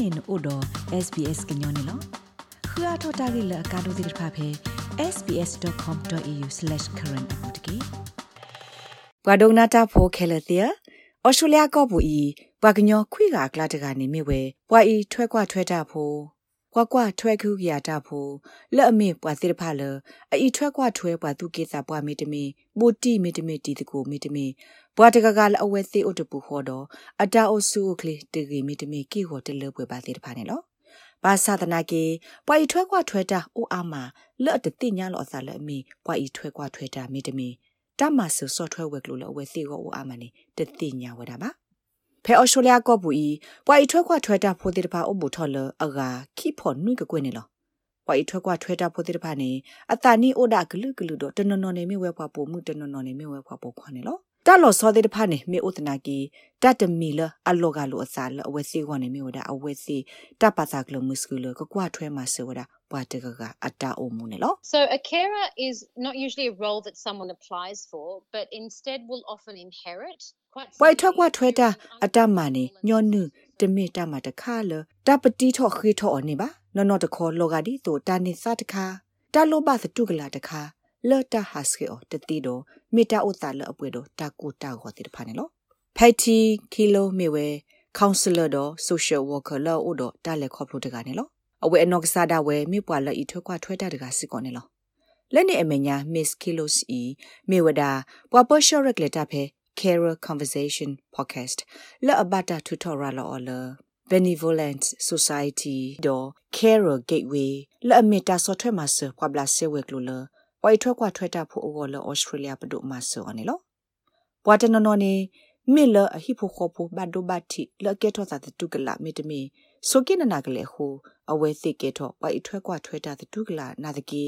နေနို့တော့ SBS ကညောနေလောခရထတာဂိလကာဒိုဒိဖာဖေ sbs.com.au/current အပူတကေဘွာဒုံနာတာဖိုခဲလတဲ့အော်စတြေးလျကောဘူဤဘွာကညောခွေကကလာတကနေမိဝဲဘွာဤထွဲကွထွဲတာဖို ကွာကွာထွဲခုကရတာဖိုလက်အမေပွာစစ်တဖလအဤထွဲကွထွဲပွာသူကေစာပွာမီတမီဘူတီမီတမီတီတကိုမီတမီဘွာတကကလအဝဲသေးအုတ်တပူဟောတော့အတာအုစုကလေးတဂီမီတမီကီဟောတလပွဲပါသေးတဖာနေလောဘာသာတနာကေပွာဤထွဲကွထွဲတာအိုအာမလက်အတတိညာလောအစာလက်အမီပွာဤထွဲကွထွဲတာမီတမီတမဆူဆော့ထွဲဝဲကလို့လအဝဲသေးကိုအိုအာမနေတတိညာဝဲတာပါ ဖဲအော်စတြေးလျကောပူဤပွာဤထွဲခွထွဲတာဖိုတိတဖာအဘူထော်လအဂါခိဖော်နွိကကွနေလောပွာဤထွဲခွထွဲတာဖိုတိတဖာနေအတာနီအိုဒါဂလူဂလူတော့တနနော်နေမြဝဲဖွာပိုမှုတနနော်နေမြဝဲဖွာပိုခွနေလောတလောစောတဲ့တဖာနေမေဥတနာကီတတမီလအလောကလိုအစာလအဝဲစီဝနေမြဝဒအဝဲစီတပါစာကလမစကူလကကွာထွဲမှာစေဝဒပွားတကကအတာအုံမှုနေလော So a carer is not usually a role that someone applies for but instead will often inherit ပွိုက်ထွက်ကွာထွဲတာအတမနေညောနုတမေတမတခါလတပတိထော့ခေထော့နေပါနော်နော်တခေါ်လောကဒီတိုတာနေစတခါတလောဘသတုကလာတခါလော်တာဟတ်စကေအောတတိတော့မေတာဥတာလအပွေတော့တာကူတာခေါ်တိတဖာနေလို့ဖိုက်တီကီလိုမီဝဲကောင်ဆယ်လာတော့ဆိုရှယ်ဝါကာလောဥတော့တာလေခေါပလိုတကနေလို့အဝဲအနော့ကစားတာဝဲမိပွာလက်ဤထွဲကွာထွဲတာတကစစ်ကောနေလို့လက်နေအမညာမစ်ကီလိုစီမေဝဒါပွာပေါ်ရှော့ရက်လက်တာဖဲ Carer Conversation Podcast လာအဘတာ tutorial လော်လ Benevolent Society တော့ Carer Gateway လာအမီတာဆော့ထွဲမှာဆပွာဘလာဆေဝဲကလိုလဝိုက်ထွက်ကွာထွက်တာဖို့အော်လော Australia ပဒုမှာဆောအနေလောပွာတနော်နော်နေမေလအဟိဖို့ခေါ်ဖို့ဘတ်ဒိုဘတ်တီလကဲထောတာတုကလာမီတမီဆိုကိနနာကလေဟူအဝဲသိကဲထောဝိုက်ထွက်ကွာထွက်တာတုကလာနာတကီ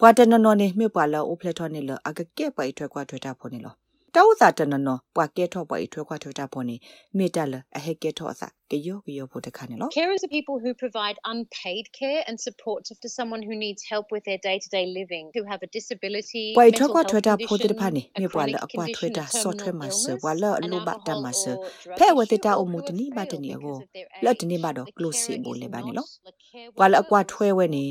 ပွာတနော်နော်နေမြေပွာလောအိုဖလက်ထောနေလအကကဲပွိုက်ထွက်ကွာထွက်တာဖို့နေလော တောသာတနနောပွာကဲထောပွာဤထွဲခွာထွဲတာပေါ်နေမေတလအဟဲကဲထောအစကယောကယောဖို့တခါနေလော Carers are people who provide unpaid care and support to someone who needs help with their day-to-day living who have a disability ပွာထွဲခွာထွဲတာဖို့တဖာနေမေပွာလအကွာထွဲတာဆော့ထွဲမှာဆဝါလအလိုဘတမဆဖဲဝတတာအမှုတနိဘတနိအကိုလက်တနိဘတော့ close စီဘိုလေပါနေလောပွာလအကွာထွဲဝဲနေ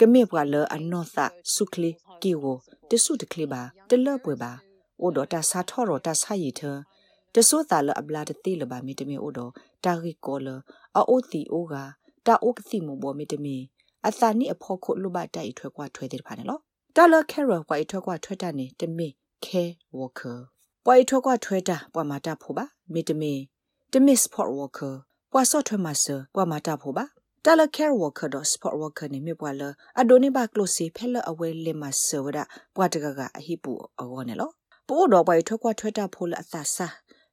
ကမေပွာလအနောသဆုခလီကီဝတဆုတကလီပါတလပွေပါ အိုဒတာစာထောရတာစာယီထတဆိုးတာလအပလာတတိလပါမီတမီအိုဒတာရီကောလအိုတီအိုကတာအိုကတိမဘောမီတမီအသာနိအဖို့ခုလူဘတိုက်ထွဲကွာထွဲတဲ့ဖာနေလောတာလကဲရဝိုင်ထွဲကွာထွဲတာနေတမီခဲဝါကာပွိုင်ထွဲကွာထွဲတာပွာမာတာဖို့ပါမီတမီတမီစပေါ့ဝါကာပွာဆော့ထွဲမဆပွာမာတာဖို့ပါတာလကဲဝါကာတော့စပေါ့ဝါကာနေမြပွာလအဒိုနေဘကလိုစီဖဲလအဝဲလင်မဆဝဒပွာတကကအဟိပူအောနေလော ပို့တော့ပွိုင်ထွက်ကွာထွက်တာဖိုးလအသဆာ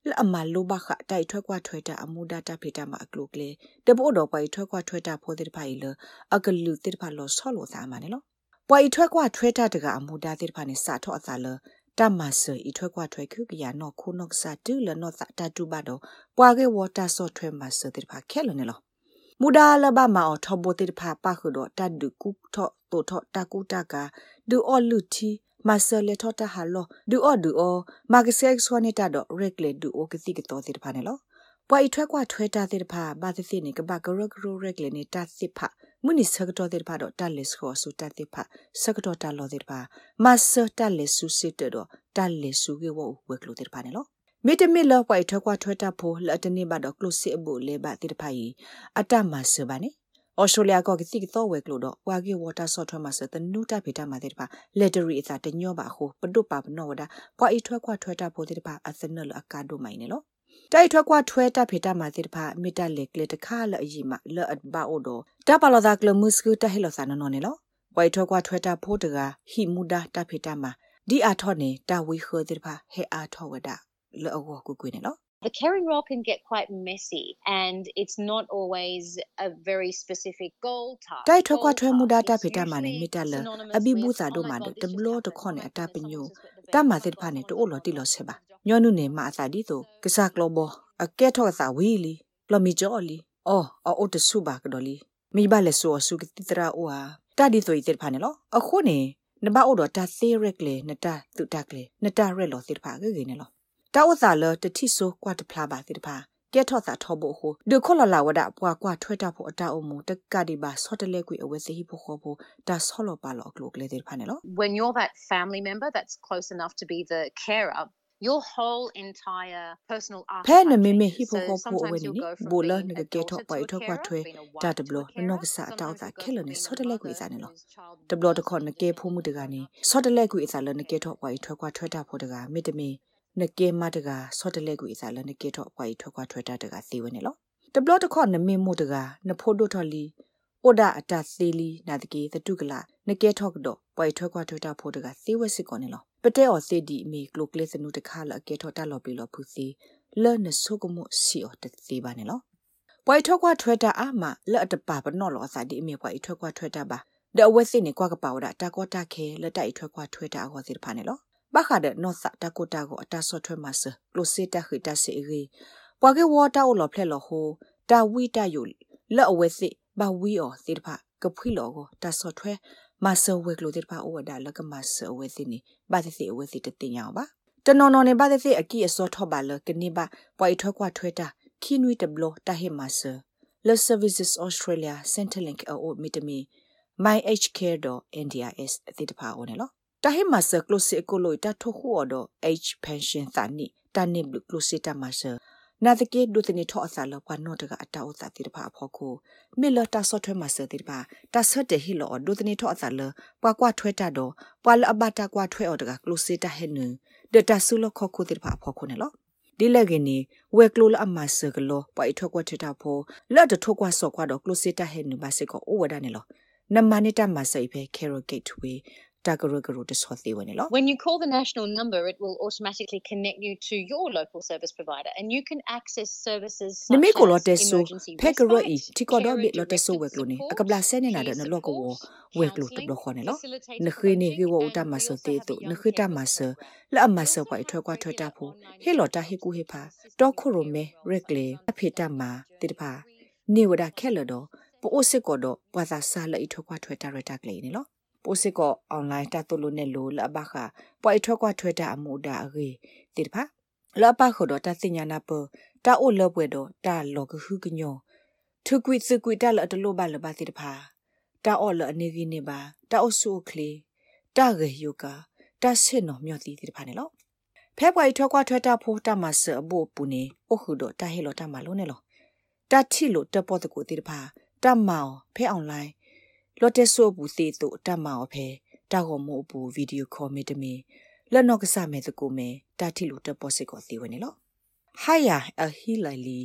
လအမလိုဘခတိုက်ထွက်ကွာထွက်တာအမှုဒတာဖေတာမှာအကလုကလေတပို့တော့ပွိုင်ထွက်ကွာထွက်တာဖိုးတဲ့ဖိုင်လအကလူတဲ့ဖာလောဆောလို့သားမှာနော်ပွိုင်ထွက်ကွာထွက်တာတကအမှုဒတဲ့ဖာနဲ့စာထော့အသာလတမဆာဤထွက်ကွာထွက်ခုကရနော်ခုနော့စာတူလနော့စာတတူဘတော့ပွာကေဝတာဆော့ထွက်မှာစတဲ့ဖာခဲလို့နော်မူဒါလဘမအောထဘောတဲ့ဖာပါခုတော့တတ်ဒုကုထော့တိုထော့တကူတကဒူအော်လူတီ မဆလေထောတာဟာလောဒူအော်ဒူအော်မာဂဆက်ဆွနေတာတော့ရက်လေဒူအိုကတိကတော့တိဖာနေလောပွိုင်ထွဲကွာထွဲတာတိဖာဘာသတိနေကဘာဂရဂရရက်လေနေတာတိဖာမုနိစကတော့တိဖာတော့တက်လက်ခေါ်ဆူတတိဖာစကတော့တလောတိဖာမဆတက်လက်ဆူစစ်တော့တက်လက်ဆူကေဝဝက်ကလို့တိဖာနေလောမေတမီလောပွိုင်ထွဲကွာထွဲတာဖိုလတ်တနေဘာတော့ကလုစစ်အဘူလေဘာတိဖာဤအတမဆဘာနေ ဩစတြေးလျကကစီကတော့ဝဲကလို့တော့ဝါဂီဝါတာဆော့ထွဲမှာစတဲ့နူတာဖေတာမှာတဲ့ပါလက်တရီအစားတညောပါခုပတုပါပနောဝဒပွားဤထွဲခွာထွဲတာဖို့တဲ့ပါအစနလအကာဒိုမိုင်းနော်တိုက်ထွဲခွာထွဲတာဖေတာမှာတဲ့ပါမီတာလက်ကလက်တခါလအကြီးမှာလော့အဘာအိုတော့တပါလောသာကလမှုစကူတဟဲလောစာနော်နေလောဝိုင်ထွဲခွာထွဲတာဖို့တကဟိမူဒါတာဖေတာမှာဒီအာထော့နေတာဝီခောတဲ့ပါဟဲအာထော့ဝဒလောအဝကူကွေးနေလော The caring role can get quite messy and it's not always a very specific goal task. တိုက်ထွက်ခွာထွဲမှုဒတာဖေတာမနဲ့မိတလအဘိဘူးစာတို့မှာတဘလောတခွန်နဲ့အတာပညိုတမသစ်ဖာနဲ့တိုးလော်တိလော်ဆေပါညောနုနေမအစာဒီဆိုကစားကလောဘောအကဲထော့စာဝီလီပလမီဂျောလီအော်အော်တဆုပါကတော်လီမိဘလက်ဆိုဆုကတိတရာအိုဟာတဒီဆိုရတဲ့ဖာနဲ့လောအခုနေနဘအိုတော့တာသေးရက်လေနတာသူတက်ကလေနတာရက်လောစစ်ဖာကေကေနဲ့လော တောက်စာလတတိဆိုကွာတဖလာပါတိတဖာကဲထော့သာထောဖို့ဟိုဒုခလလာဝဒပွားကွာထွဲတာဖို့အတာအမှုတကတိပါဆော့တလဲကွေအဝဲစီဖို့ခေါ်ဖို့ဒါဆောလပါလောကလုကလေတဲ့ဖာနေလော When you're that family member that's close enough to be the carer your whole entire personal arc ဖဲနမေမေဟိဖိုဟိုဖိုဝဲနီဘူလနကကေထောပွိုက်ထောကွာထွဲတာတဘလနော့ကဆာတောက်တာခဲလနေဆော့တလက်ကွေစားနေလောတဘလတခေါနကေဖိုမှုတကနေဆော့တလက်ကွေစားလန ကေထောပွိုက်ထွဲကွာထွဲတာဖို့တကမေတမေနကေမတကဆော့တလက်ကွေစားလနကေထောပွိုက်ထွဲကွာထွဲတာတကစီဝဲနေလောတဘလတခေါနမေမှုတကနဖို့ဒိုထော်လီအိုဒါအတသေးလီနာတကေသတုကလာနကေထော့ကတော့ပွိုက်ထွဲကွာထွဲတာဖို့တကစီဝဲစစ်ကောနေလောပတဲော်စေဒီမီကလိုကလစ်စနုတခါလကေထောတာလော်ပီလောဖူစီလဲ့နဆုကမှုစီအော်တစီပါနေလောပွိုင်ထွက်ကွာထွဲတာအာမလဲ့အတပါပနော့လောအစာဒီအမေပွိုင်ထွက်ကွာထွဲတာပါဒအဝဲစစ်နေကွာကပါဝဒတာကောတာခဲလက်တိုက်ထွက်ကွာထွဲတာအောစီဖာနေလော ဘာခါဒနော့စတာကိုတာကိုအတာဆော့ထွဲမဆကလိုစီတာခိတာစီရီပွာကေဝါတာအော်လောဖလက်လောဟိုတာဝီတာယိုလဲ့အဝဲစစ်ဘာဝီအောစီဖာကဖွိလောကိုတာဆော့ထွဲမဆဝဲကလိုတဲ့ပါအိုဝဒါလကမဆဝဲစီနေဘာသစီအဝဲစီတတင်ရအောင်ပါတနော်နော်နေဘာသစီအကီအစောထောပါလကနေပါပွိုင်ထွက်ကွာထွဲတာခီနွီတဘလတာဟေမဆ Le Services Australia Centrelink အိုမီတမီ myhcare.nds အတိတဖာအိုနေလော တာဟေမဆ close ကိုလိုတာထိုခုအော်တော့ H pension သနိတာနေဘလ close တာမဆနာတကေဒုတနေထောအစာလောကနောတကအတောအစာတိတဖာဖောခုမေလတာဆော့ထွဲမှာစတိတဖာတာဆတ်တဟီလောဒုတနေထောအစာလပွားကွာထွဲတာတော့ပွာလအဘတာကွာထွဲအော်တကကလုစီတာဟဲနဒတာဆူလခခုတိတဖာဖောခုနေလောဒီလကနေဝဲကလိုလအမဆကလောပွိုက်ထောကွာထတာဖောလတ်တထောကွာဆော့ကွာတော့ကလုစီတာဟဲနဘာစေကောအိုဝဒနေလောနမနိတမဆိဖဲ Carol Gateway When you call the national number, it will automatically connect you to your local service provider, and you can access services such as emergency respite, tikodo bit lo teso wek lo ni akabla sene na na lo ko wo wek lo to lo khone lo ne khri ni ge wo uta ma so te to ne khri ta ma so la ma so kwa thwa kwa thwa ta pho he lo ta he ku he pha to kho ro me rek le a phe ta ma pha ni wada khe lo do po o ko do sa sa la i thwa kwa thwa ta ra ta kle ni lo ပိုစစ်ကောအွန်လိုင်းတတူလိုနဲ့လိုလဘခပွိုက်ထွက်ကွာထွက်တာအမှုဒါအေတိတဖာလဘခတော့တစညာနာပတာအိုလပွဲတော့တာလောကခုကညောထုကွိစကွိတလအတလိုပါလပါတိတဖာတာအော်လအနေကြီးနေပါတာအိုဆူခလီတာဂေယုကာတာဆင်နော်မြော့တီတိတဖာနေလောဖဲပွိုက်ထွက်ကွာထွက်တာဖိုးတာမဆအဘို့ပူနေအိုခုတော့တာဟဲလောတာမလုံးနေလောတာချီလို့တပေါ်တကူတိတဖာတာမောင်ဖဲအွန်လိုင်း လော်တက်ဆိုဘူးသေးတို့တတ်မအောင်ဖဲတာဟောမို့ဘူးဗီဒီယိုခေါ်မီတမီလက်နော့ကစားမဲ့တကူမဲတာတီလိုတက်ပေါ်စစ်ကိုသေးဝင်နေလောဟာယာအဟီလိုက်လီ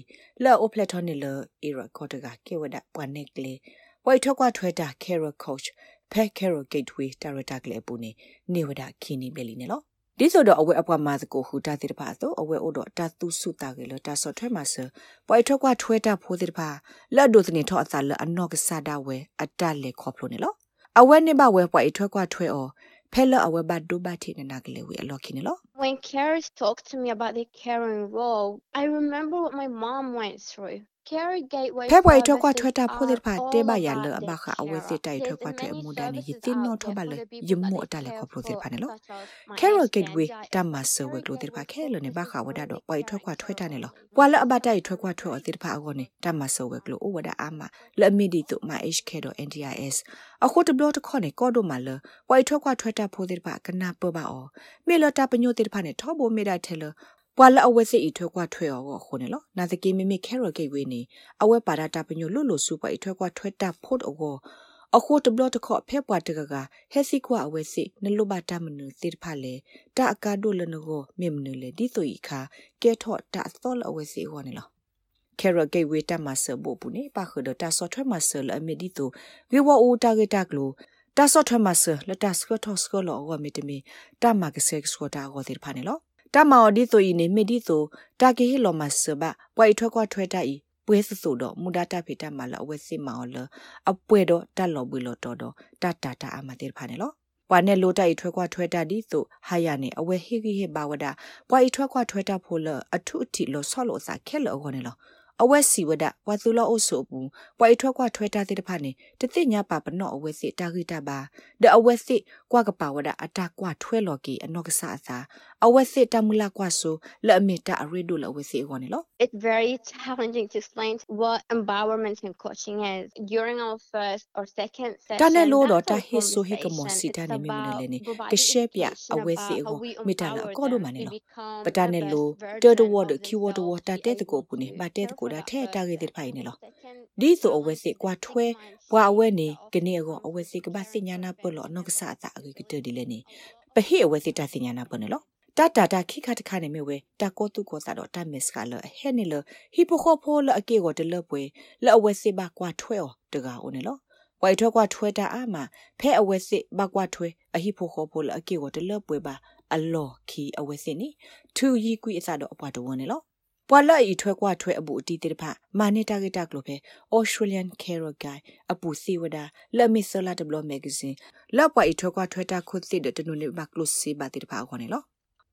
လော်အိုပလက်ထော်နီလော်အီရာကော့တကကေဝဒပွားနေကလေးဝိုက်ထောက်ကထွဲတာကဲရိုကော့ချ်ဖဲကဲရိုဂိတ်ဝေးဒါရိုတာကလေးပူနေနေဝဒခီနီဘယ်လီနေလော ဒီဆိုတော့အဝဲအပွားမှာကိုဟူတာတိတပါဆိုအဝဲအိုတော့တာသူစုတာကေလတာဆော့ထွဲမှာဆပွိုက်ထွက်ကထွဲတာဖိုးတိတပါလက်ဒိုစနေထော့အစာလအနော့ကစားတာဝဲအတက်လေခေါပလို့နေလောအဝဲနေပါဝဲပွိုက်ထွက်ကထွဲအော်ဖဲလအဝဲဘတ်ဒိုဘတ်ထိနေနာကလေးဝဲအလော်ခင်းနေလော When carers talk to me about the caring role I remember what my mom went through ဖဲပွိုင်ထောက်ကထွတ်တာဖိုးတဲ့ဖာတဲပါရလအဘခအဝဲစစ်တိုက်ထွက်ကွာထွဲအမှုဒန်ယတိနောထောပါလေယမအတလည်းခေါပလို့တဲ့ဖာနော် Carol Gateway တမဆဝဲကလို့တဲ့ဖာခဲလနေဘခဝဒတော့ပွိုင်ထွက်ကွာထွဲတာနေလောပွာလအဘတိုက်ထွက်ကွာထွဲအတဲ့ဖာအကောနေတမဆဝဲကလို့ဩဝဒအာမလအမီဒီတုမ HK.NDIS အခုတဘလတခေါနေကောဒိုမလပွိုင်ထွက်ကွာထွဲတာဖိုးတဲ့ဖာကနာပပအောမေလတာပညိုတဲ့ဖာနေထောဘိုမေဒါထဲလ ပွာလအဝဲစစ်ဤထွဲကွာထွဲော်ကိုခုန်နော်နာတကေမိမိခဲရဂိတ်ဝေးနေအဝဲပါဒတာပညိုလွတ်လို့စုပွားဤထွဲကွာထွဲတာဖို့တော့အခုတဘလတခော့ဖဲပွားတကကဟက်စီကွာအဝဲစစ်နလုဘတာမနုတိဖာလေတာအကာဒိုလနကိုမြင်မနလေဒီဆိုဤခါကဲထော့တာသောလအဝဲစစ်ဟောနေလောခဲရဂိတ်ဝေးတမဆဘပူနေပါခဒတာဆော့ထွဲမဆလအမီဒီတိုဝေဝအိုတာဂေတာကလိုတာဆော့ထွဲမဆလတာစကထော့စကလောဝမီတမီတာမကဆက်စကတာဂောတိဖာနေလော တမော်ဒီဆိုဤနေမေဒီဆိုတာကေဟီလောမဆဘပွိုင်ထွဲကွာထွဲတတ်ဤပွဲဆဆူတော့မူဒတာဖေတမလအဝဲစစ်မော်လအပွဲတော့တက်လော်ဘူးလောတော်တော့တတတာအမတေဖာနေလောပွာနဲ့လိုတိုက်ထွဲကွာထွဲတတ်ဒီဆိုဟာရနေအဝဲဟိဟိဟေဘာဝဒပွာဤထွဲကွာထွဲတတ်ဖို့လအထုအထိလောဆော့လောစာခဲလောခေါ်နေလောအဝက်စီဝဒဝါသူလောအုပ်စုဘူးပွိုင်ထွက်ကွာထွဲတာတဲ့တဖာနေတသိညာပါပနော့အဝက်စီတာဂိတာပါဒအဝက်စီ ကွာကပါဝဒအတာကွာထွဲလော်ကီအနော့ကဆာသာအဝက်စစ်တမူလာကွာဆိုလက်အမီတာအရီဒိုလအဝက်စစ်ကောနေလော It's very challenging to explain what empowerment and coaching is during our first or second session တနဲ့လို့တော့တဟစ်ဆိုဟိကမောစီတာနေမီမနလေနေကရှဲပြအဝက်စစ်ကိုမိတာလာကောလို့မနေလောပတနဲ့လို့တော်တော်ဝတ်ခီဝတ်ဝတ်တတဲ့တကိုပူနေမတဲ့တကိုဒါထဲတာခဲ့တဲ့ဖိုင်နေလောဒီဆိုအဝက်စစ်ကွာထွဲဘွာအဝက်နေကနေကောအဝက်စစ်ကပါစညာနာပလောနောက်ကစားတာအကတဒီလေနေပဟိအဝက်စစ်တစညာနာပနေလောတတာတာခိခတ်ခါနေမြဝဲတကောတုကောတာတော့တမစ်ကလဟဲနေလဟီပိုခိုဖိုလအကေကိုတလပွဲလအဝဲစစ်ပါကွာထွဲော်တကာအိုနေလောဝိုင်ထွဲကွာထွဲတာအာမဖဲအဝဲစစ်ပါကွာထွဲအဟီဖိုခိုဖိုလအကေကိုတလပွဲပါအလော်ခီအဝဲစစ်နီသူရီကွီအစတော့အပွားတော်နေလော ပွာလအီထွဲကွာထွဲအပူအတီတေတဖမာနေတာဂက်တာကလိုပဲ Australian Carer Guy အပူစီဝဒလက်မီဆလာဒဘလမဂဇင်းလက်ပွာအီထွဲကွာထွဲတာခုစစ်တဲ့တနုနေဘကလိုစီပါတေတဖခေါ်နေလော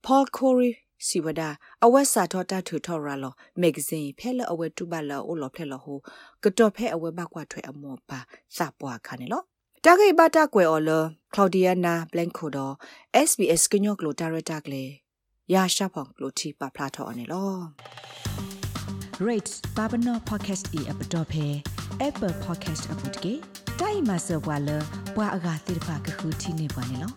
Paul Corey စီဝဒအဝက်စာထောတာထူထော်ရလောမဂဇင်းဖဲလအဝက်တူဘလာအိုလောဖဲလဟိုကတော့ဖဲအဝက်ဘကွာထွဲအမောပါစပွားခါနေလောတာဂိဘတာကွယ်အော်လကလော်ဒီယာနာဘလန်ကိုဒို SBS ကညော့ကလိုဒါရတာကလေ ရာရှာဖောင်ကလိုတီပါဖလာထော်အနေလော rate babano podcast e app dot phe apple podcast app dot ke dai ma so bwa lo bwa aga tir pha ka khu thi ne bwa ne lo